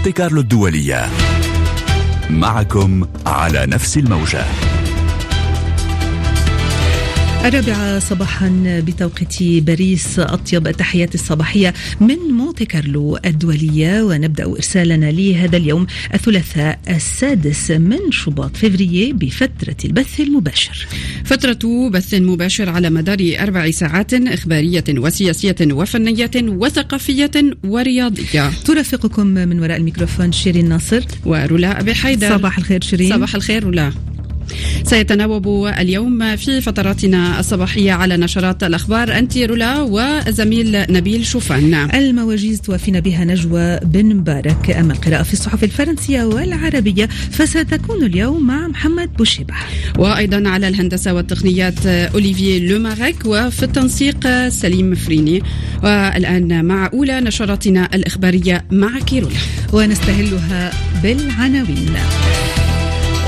مونتي كارلو الدولية. معكم على نفس الموجة. الرابعة صباحا بتوقيت باريس أطيب التحيات الصباحية من مونتي كارلو الدولية ونبدأ إرسالنا لهذا اليوم الثلاثاء السادس من شباط فبراير بفترة البث المباشر. فترة بث مباشر على مدار أربع ساعات إخبارية وسياسية وفنية وثقافية ورياضية. ترافقكم من وراء الميكروفون شيرين ناصر. ورولا أبي حيدر. صباح الخير شيرين. صباح الخير رولا. سيتناوب اليوم في فتراتنا الصباحية على نشرات الأخبار أنت رولا وزميل نبيل شوفان. المواجيز توافينا بها نجوى بن مبارك. أما القراءة في الصحف الفرنسية والعربية فستكون اليوم مع محمد بوشيبة. وأيضا على الهندسة والتقنيات أوليفيي لومارك وفي التنسيق سليم فريني. والآن مع أولى نشراتنا الإخبارية مع كيرولا ونستهلها بالعناوين.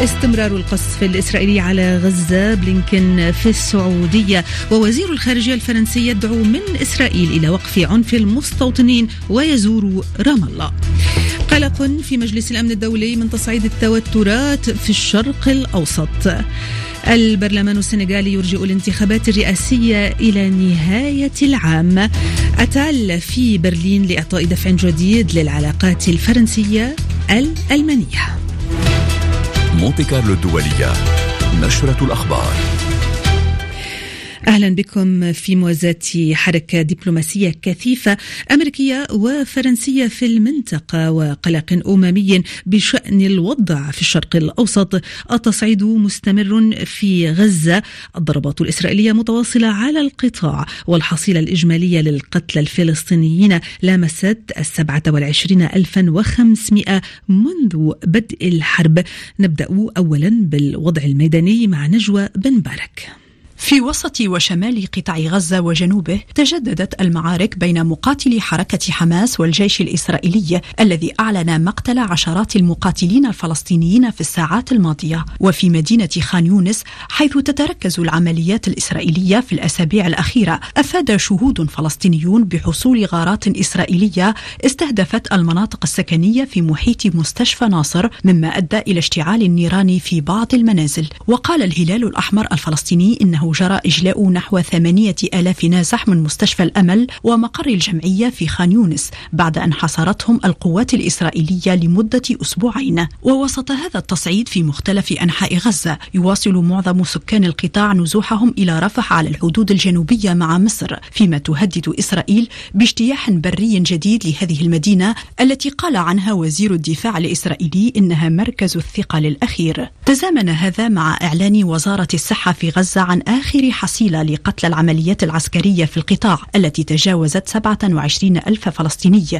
استمرار القصف الإسرائيلي على غزة بلينكن في السعودية. ووزير الخارجية الفرنسي يدعو من إسرائيل إلى وقف عنف المستوطنين ويزور رام الله. قلق في مجلس الأمن الدولي من تصعيد التوترات في الشرق الأوسط. البرلمان السنغالي يرجئ الانتخابات الرئاسية إلى نهاية العام. أتال في برلين لإعطاء دفع جديد للعلاقات الفرنسية الألمانية. مونتي كارلو الدولية. نشرة الأخبار. أهلا بكم في موازاة حركة دبلوماسية كثيفة أمريكية وفرنسية في المنطقة وقلق أممي بشأن الوضع في الشرق الأوسط. التصعيد مستمر في غزة. الضربات الإسرائيلية متواصلة على القطاع والحصيلة الإجمالية للقتلى الفلسطينيين. لامست السبعة والعشرين ألفا وخمسمائة منذ بدء الحرب. نبدأ أولا بالوضع الميداني مع نجوى بن بارك. في وسط وشمال قطاع غزة وجنوبه تجددت المعارك بين مقاتلي حركة حماس والجيش الإسرائيلي الذي أعلن مقتل عشرات المقاتلين الفلسطينيين في الساعات الماضية وفي مدينة خان يونس حيث تتركز العمليات الإسرائيلية في الأسابيع الأخيرة. أفاد شهود فلسطينيون بحصول غارات إسرائيلية استهدفت المناطق السكنية في محيط مستشفى ناصر مما أدى إلى اشتعال النيران في بعض المنازل. وقال الهلال الأحمر الفلسطيني إنه جرى إجلاء نحو ثمانية آلاف نازح من مستشفى الأمل ومقر الجمعية في خان يونس بعد أن حصرتهم القوات الإسرائيلية لمدة أسبوعين. ووسط هذا التصعيد في مختلف أنحاء غزة يواصل معظم سكان القطاع نزوحهم إلى رفح على الحدود الجنوبية مع مصر فيما تهدد إسرائيل باجتياح بري جديد لهذه المدينة التي قال عنها وزير الدفاع الإسرائيلي إنها مركز الثقل الأخير. تزامن هذا مع إعلان وزارة الصحة في غزة عن آخر حصيلة لقتل العمليات العسكرية في القطاع التي تجاوزت 27 ألف فلسطيني.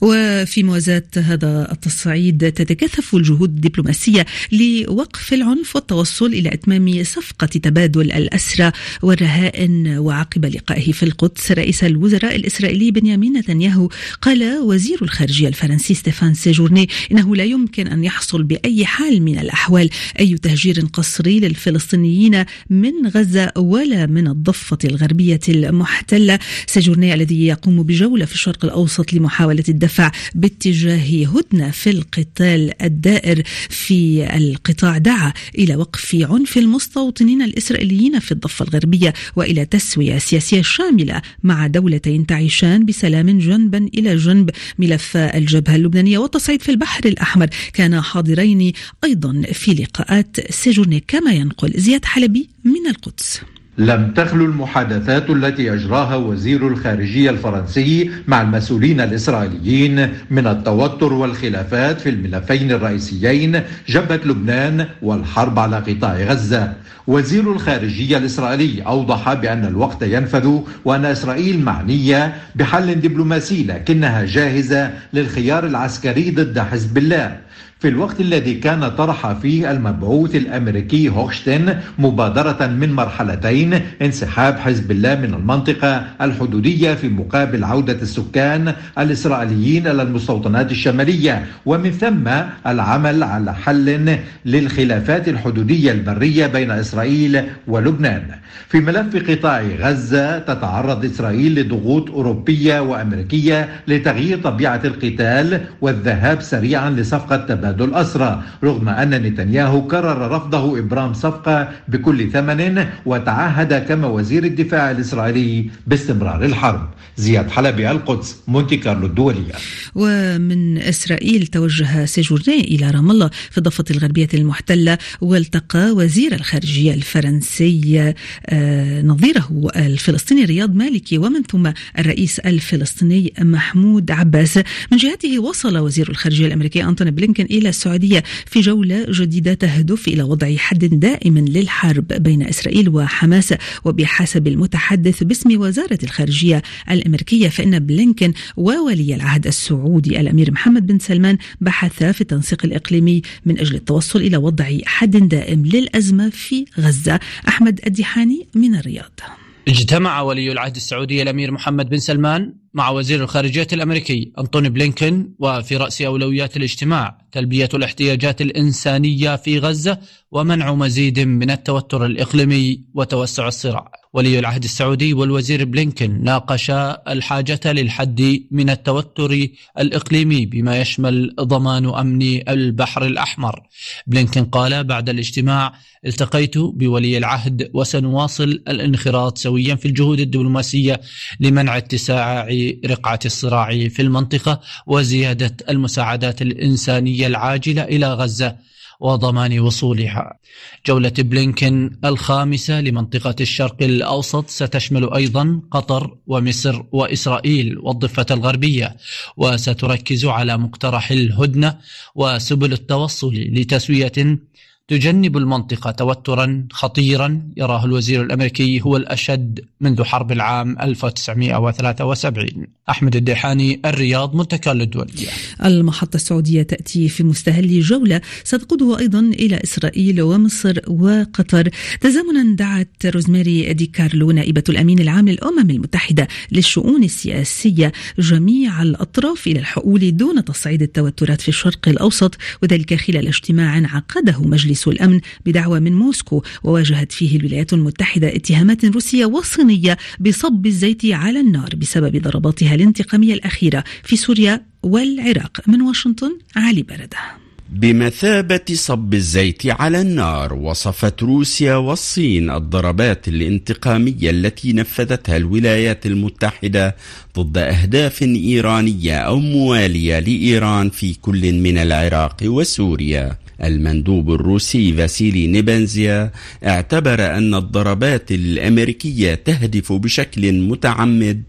وفي موازاة هذا التصعيد تتكثف الجهود الدبلوماسية لوقف العنف والتوصل إلى إتمام صفقة تبادل الأسرى والرهائن وعقب لقائه في القدس. رئيس الوزراء الإسرائيلي بنيامين نتنياهو قال وزير الخارجية الفرنسي ستيفان سيجورني إنه لا يمكن أن يحصل بأي حال من الأحوال أي تهجير قسري للفلسطينيين من غزة ولا من الضفة الغربية المحتلة. سيجورني الذي يقوم بجولة في الشرق الأوسط لمحاولة الدفع باتجاه هدنة في القتال الدائر في القطاع دعا إلى وقف عنف المستوطنين الإسرائيليين في الضفة الغربية وإلى تسوية سياسية شاملة مع دولتين تعيشان بسلام جنبا إلى جنب. ملف الجبهة اللبنانية والتصعيد في البحر الأحمر كان حاضرين أيضا في لقاءات سيجورني كما ينقل زياد حلبي من القدس. لم تخلو المحادثات التي اجراها وزير الخارجية الفرنسي مع المسؤولين الإسرائيليين من التوتر والخلافات في الملفين الرئيسيين جبهة لبنان والحرب على قطاع غزة. وزير الخارجية الإسرائيلي أوضح بأن الوقت ينفذ وأن إسرائيل معنية بحل دبلوماسي لكنها جاهزة للخيار العسكري ضد حزب الله. في الوقت الذي كان طرح فيه المبعوث الأمريكي هوكشتن مبادرة من مرحلتين انسحاب حزب الله من المنطقة الحدودية في مقابل عودة السكان الإسرائيليين إلى المستوطنات الشمالية ومن ثم العمل على حل للخلافات الحدودية البرية بين إسرائيل ولبنان. في ملف قطاع غزة تتعرض إسرائيل لضغوط أوروبية وأمريكية لتغيير طبيعة القتال والذهاب سريعا لصفقة تبادل اسرى رغم أن نتنياهو كرر رفضه ابرام صفقة بكل ثمن وتعهد كما وزير الدفاع الإسرائيلي باستمرار الحرب. زياد حلبي القدس مونتي كارلو الدولية. ومن إسرائيل توجه سيجورني إلى رام الله في الضفة الغربية المحتلة والتقى وزير الخارجية الفرنسي آه، نظيره الفلسطيني رياض مالكي ومن ثم الرئيس الفلسطيني محمود عباس من جهته وصل وزير الخارجية الأمريكي أنتوني بلينكن إلى السعودية في جولة جديدة تهدف إلى وضع حد دائم للحرب بين إسرائيل وحماس. وبحسب المتحدث باسم وزارة الخارجية الأمريكية فإن بلينكن وولي العهد السعودي الأمير محمد بن سلمان بحثا في التنسيق الإقليمي من أجل التوصل إلى وضع حد دائم للأزمة في غزة. أحمد الدحاني من الرياض. اجتمع ولي العهد السعودي الأمير محمد بن سلمان مع وزير الخارجية الأمريكي أنطوني بلينكن وفي رأس أولويات الاجتماع تلبية الاحتياجات الإنسانية في غزة ومنع مزيد من التوتر الإقليمي وتوسع الصراع. ولي العهد السعودي والوزير بلينكن ناقشا الحاجة للحد من التوتر الإقليمي بما يشمل ضمان أمن البحر الأحمر. بلينكن قال بعد الاجتماع التقيت بولي العهد وسنواصل الانخراط سويا في الجهود الدبلوماسية لمنع اتساع رقعه الصراع في المنطقة وزيادة المساعدات الإنسانية العاجلة إلى غزة وضمان وصولها. جولة بلينكن الخامسة لمنطقة الشرق الأوسط ستشمل أيضا قطر ومصر وإسرائيل والضفة الغربية وستركز على مقترح الهدنة وسبل التوصل لتسوية تجنب المنطقة توترا خطيرا يراه الوزير الأمريكي هو الأشد منذ حرب العام 1973 أحمد الديحاني الرياض متكا للدولية. المحطة السعودية تأتي في مستهل جولة ستقوده أيضا إلى إسرائيل ومصر وقطر. تزامنا دعت روزماري دي كارلو نائبة الأمين العام للأمم المتحدة للشؤون السياسية جميع الأطراف إلى الحقول دون تصعيد التوترات في الشرق الأوسط وذلك خلال اجتماع عقده مجلس مجلس الأمن بدعوى من موسكو وواجهت فيه الولايات المتحدة اتهامات روسية وصينية بصب الزيت على النار بسبب ضرباتها الانتقامية الأخيرة في سوريا والعراق من واشنطن علي برده. بمثابة صب الزيت على النار وصفت روسيا والصين الضربات الانتقامية التي نفذتها الولايات المتحدة ضد أهداف إيرانية أو موالية لإيران في كل من العراق وسوريا. المندوب الروسي فاسيلي نيبنزيا اعتبر أن الضربات الأمريكية تهدف بشكل متعمد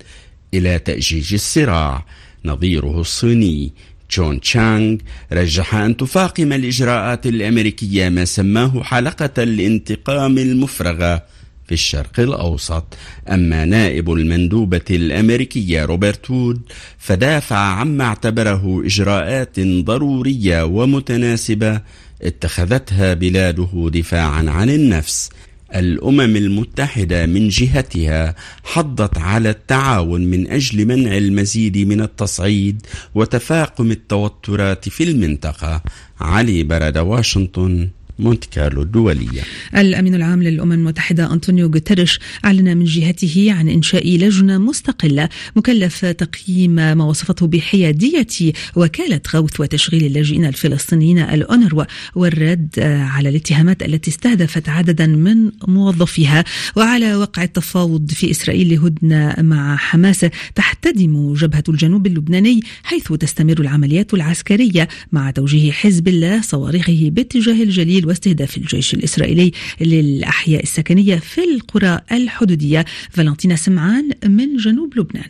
إلى تأجيج الصراع. نظيره الصيني تشون تشانغ رجح أن تفاقم الإجراءات الأمريكية ما سماه حلقة الانتقام المفرغة. في الشرق الأوسط. أما نائب المندوبة الأمريكية روبرت وود فدافع عما اعتبره إجراءات ضرورية ومتناسبة اتخذتها بلاده دفاعا عن النفس. الأمم المتحدة من جهتها حضت على التعاون من أجل منع المزيد من التصعيد وتفاقم التوترات في المنطقة. علي برد واشنطن. مونت كارلو الدولية. الأمين العام للأمم المتحدة أنطونيو غوتيريش أعلن من جهته عن إنشاء لجنة مستقلة مكلف تقييم ما وصفته بحيادية وكالة غوث وتشغيل اللاجئين الفلسطينيين الأونروا والرد على الاتهامات التي استهدفت عددا من موظفيها. وعلى وقع التفاوض في إسرائيل لهدنة مع حماس تحتدم جبهة الجنوب اللبناني حيث تستمر العمليات العسكرية مع توجيه حزب الله صواريخه باتجاه الجليل واستهداف الجيش الإسرائيلي للأحياء السكنية في القرى الحدودية. فالنتينا سمعان من جنوب لبنان.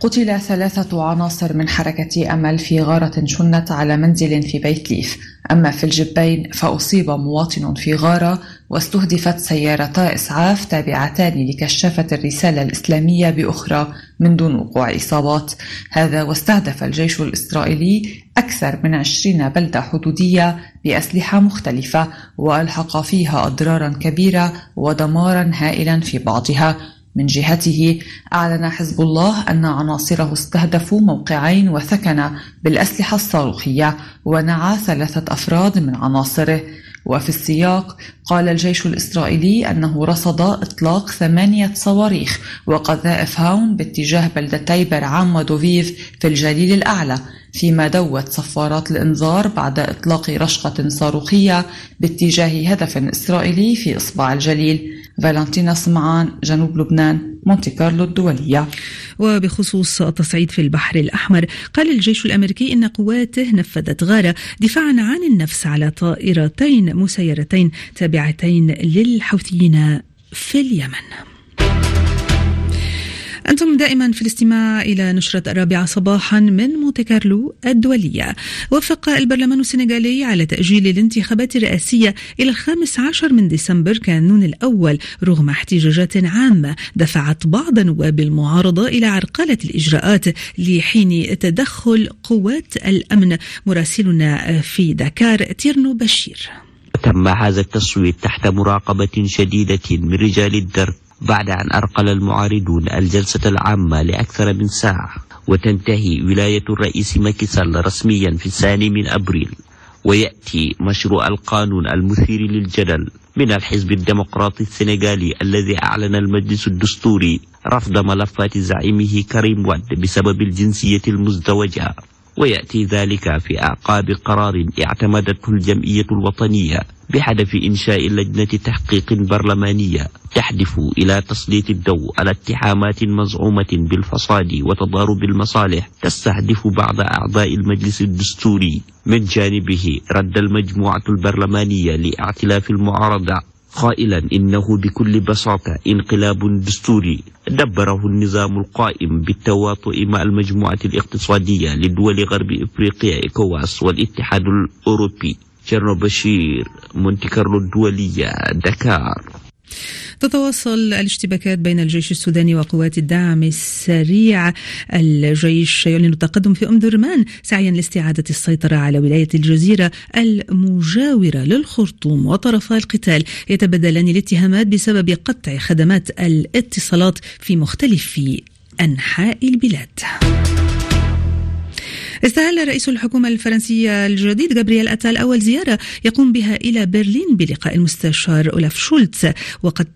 قتل ثلاثة عناصر من حركة أمل في غارة شنت على منزل في بيت ليف. أما في الجبين فأصيب مواطن في غارة واستهدفت سيارتا إسعاف تابعتان لكشافة الرسالة الإسلامية بأخرى. من دون وقوع إصابات. هذا واستهدف الجيش الإسرائيلي أكثر من عشرين بلدة حدودية بأسلحة مختلفة وألحق فيها أضرارا كبيرة ودمارا هائلا في بعضها. من جهته أعلن حزب الله أن عناصره استهدفوا موقعين وثكن بالأسلحة الصاروخية ونعى ثلاثة أفراد من عناصره. وفي السياق قال الجيش الإسرائيلي أنه رصد إطلاق ثمانية صواريخ وقذائف هاون باتجاه بلدتي برعام ودوفيف في الجليل الأعلى فيما دوت صفارات الإنذار بعد إطلاق رشقة صاروخية باتجاه هدف إسرائيلي في إصبع الجليل. فالنتينا سمعان جنوب لبنان مونتي كارلو الدولية. وبخصوص التصعيد في البحر الأحمر قال الجيش الأمريكي إن قواته نفذت غارة دفاعا عن النفس على طائرتين مسيرتين تابعتين للحوثيين في اليمن. أنتم دائما في الاستماع إلى نشرة الرابعة صباحا من مونتي كارلو الدولية. وافق البرلمان السنغالي على تأجيل الانتخابات الرئاسية إلى الخامس عشر من ديسمبر كانون الأول رغم احتجاجات عامة دفعت بعض نواب المعارضة إلى عرقلة الإجراءات لحين تدخل قوات الأمن. مراسلنا في دكار تيرنو بشير. تم هذا التصويت تحت مراقبة شديدة من رجال الدرك بعد أن أرقل المعارضون الجلسة العامة لأكثر من ساعة وتنتهي ولاية الرئيس ماكيسال رسميا في الثاني من أبريل ويأتي مشروع القانون المثير للجدل من الحزب الديمقراطي السنغالي الذي أعلن المجلس الدستوري رفض ملفات زعيمه كريم واد بسبب الجنسية المزدوجة. ويأتي ذلك في أعقاب قرار اعتمدته الجمعية الوطنية بهدف إنشاء لجنة تحقيق برلمانية تحدف إلى تسليط الضوء على اتهامات مزعومة بالفساد وتضارب المصالح تستهدف بعض أعضاء المجلس الدستوري من جانبه رد المجموعة البرلمانية لاعتلاف المعارضة. قائلا إنه بكل بساطة انقلاب دستوري دبره النظام القائم بالتواطؤ مع المجموعة الاقتصادية لدول غرب إفريقيا إيكواس والاتحاد الأوروبي. شرنو بشير مونتي كارلو الدولية دكار تتواصل الاشتباكات بين الجيش السوداني وقوات الدعم السريع الجيش يعلن التقدم في أم درمان سعيا لاستعادة السيطرة على ولاية الجزيرة المجاورة للخرطوم وطرفا القتال يتبادلان الاتهامات بسبب قطع خدمات الاتصالات في مختلف أنحاء البلاد. استهل رئيس الحكومة الفرنسية الجديد جابرييل أتال أول زيارة يقوم بها إلى برلين بلقاء المستشار أولاف شولتز وقد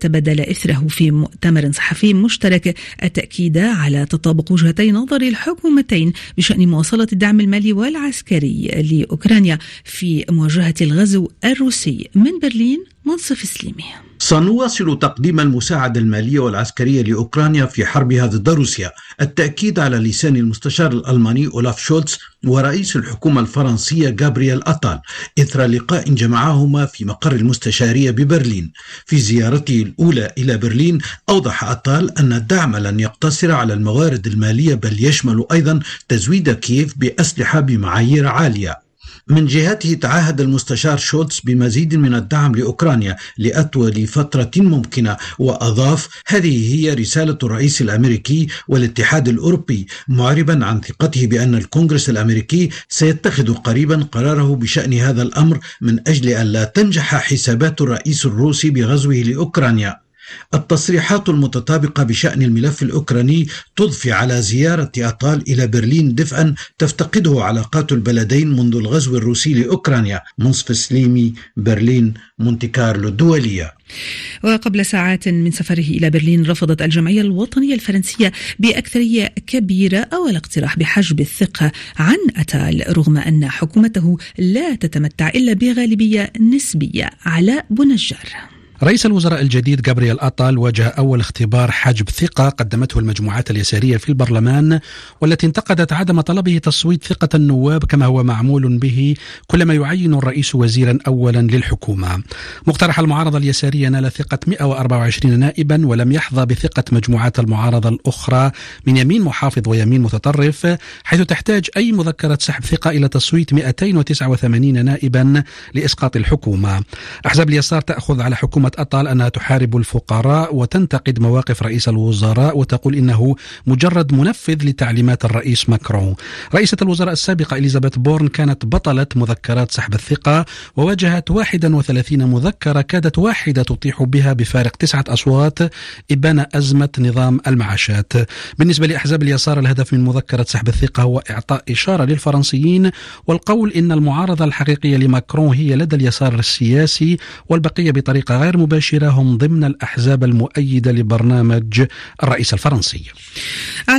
تبادل إثره في مؤتمر صحفي مشترك التأكيد على تطابق وجهتي نظر الحكومتين بشأن مواصلة الدعم المالي والعسكري لأوكرانيا في مواجهة الغزو الروسي من برلين منصف سليمي. سنواصل تقديم المساعدة المالية والعسكرية لأوكرانيا في حربها ضد روسيا. التأكيد على لسان المستشار الألماني أولاف شولتز ورئيس الحكومة الفرنسية جابرييل أتال إثر لقاء جمعهما في مقر المستشارية ببرلين. في زيارته الأولى إلى برلين أوضح أتال أن الدعم لن يقتصر على الموارد المالية بل يشمل أيضا تزويد كييف بأسلحة بمعايير عالية. من جهته تعهد المستشار شولتز بمزيد من الدعم لأوكرانيا لأطول فترة ممكنة وأضاف هذه هي رسالة الرئيس الأمريكي والاتحاد الأوروبي معربا عن ثقته بأن الكونغرس الأمريكي سيتخذ قريبا قراره بشأن هذا الأمر من أجل أن لا تنجح حسابات الرئيس الروسي بغزوه لأوكرانيا. التصريحات المتطابقة بشأن الملف الأوكراني تضفي على زيارة أطال إلى برلين دفئا تفتقده علاقات البلدين منذ الغزو الروسي لأوكرانيا منصف سليمي برلين مونتي كارلو الدولية. وقبل ساعات من سفره إلى برلين رفضت الجمعية الوطنية الفرنسية بأكثرية كبيرة أول اقتراح بحجب الثقة عن أتال رغم أن حكومته لا تتمتع إلا بغالبية نسبية على بنجار رئيس الوزراء الجديد جابرييل أطال واجه أول اختبار حجب ثقة قدمته المجموعات اليسارية في البرلمان والتي انتقدت عدم طلبه تصويت ثقة النواب كما هو معمول به كلما يعين الرئيس وزيرا أولا للحكومة. مقترح المعارضة اليسارية نال ثقة 124 نائبا ولم يحظى بثقة مجموعات المعارضة الأخرى من يمين محافظ ويمين متطرف حيث تحتاج أي مذكرة سحب ثقة إلى تصويت 289 نائبا لإسقاط الحكومة. أحزاب اليسار تأخذ على حكومة أطال أنها تحارب الفقراء وتنتقد مواقف رئيس الوزراء وتقول إنه مجرد منفذ لتعليمات الرئيس ماكرون. رئيسة الوزراء السابقة إليزابيث بورن كانت بطلة مذكرات سحب الثقة وواجهت 31 مذكرة كادت واحدة تطيح بها بفارق تسعة أصوات إبان أزمة نظام المعاشات. بالنسبة لأحزاب اليسار الهدف من مذكرة سحب الثقة هو إعطاء إشارة للفرنسيين والقول إن المعارضة الحقيقية لماكرون هي لدى اليسار السياسي والبقية بطريقة غير مباشرة هم ضمن الأحزاب المؤيدة لبرنامج الرئيس الفرنسي.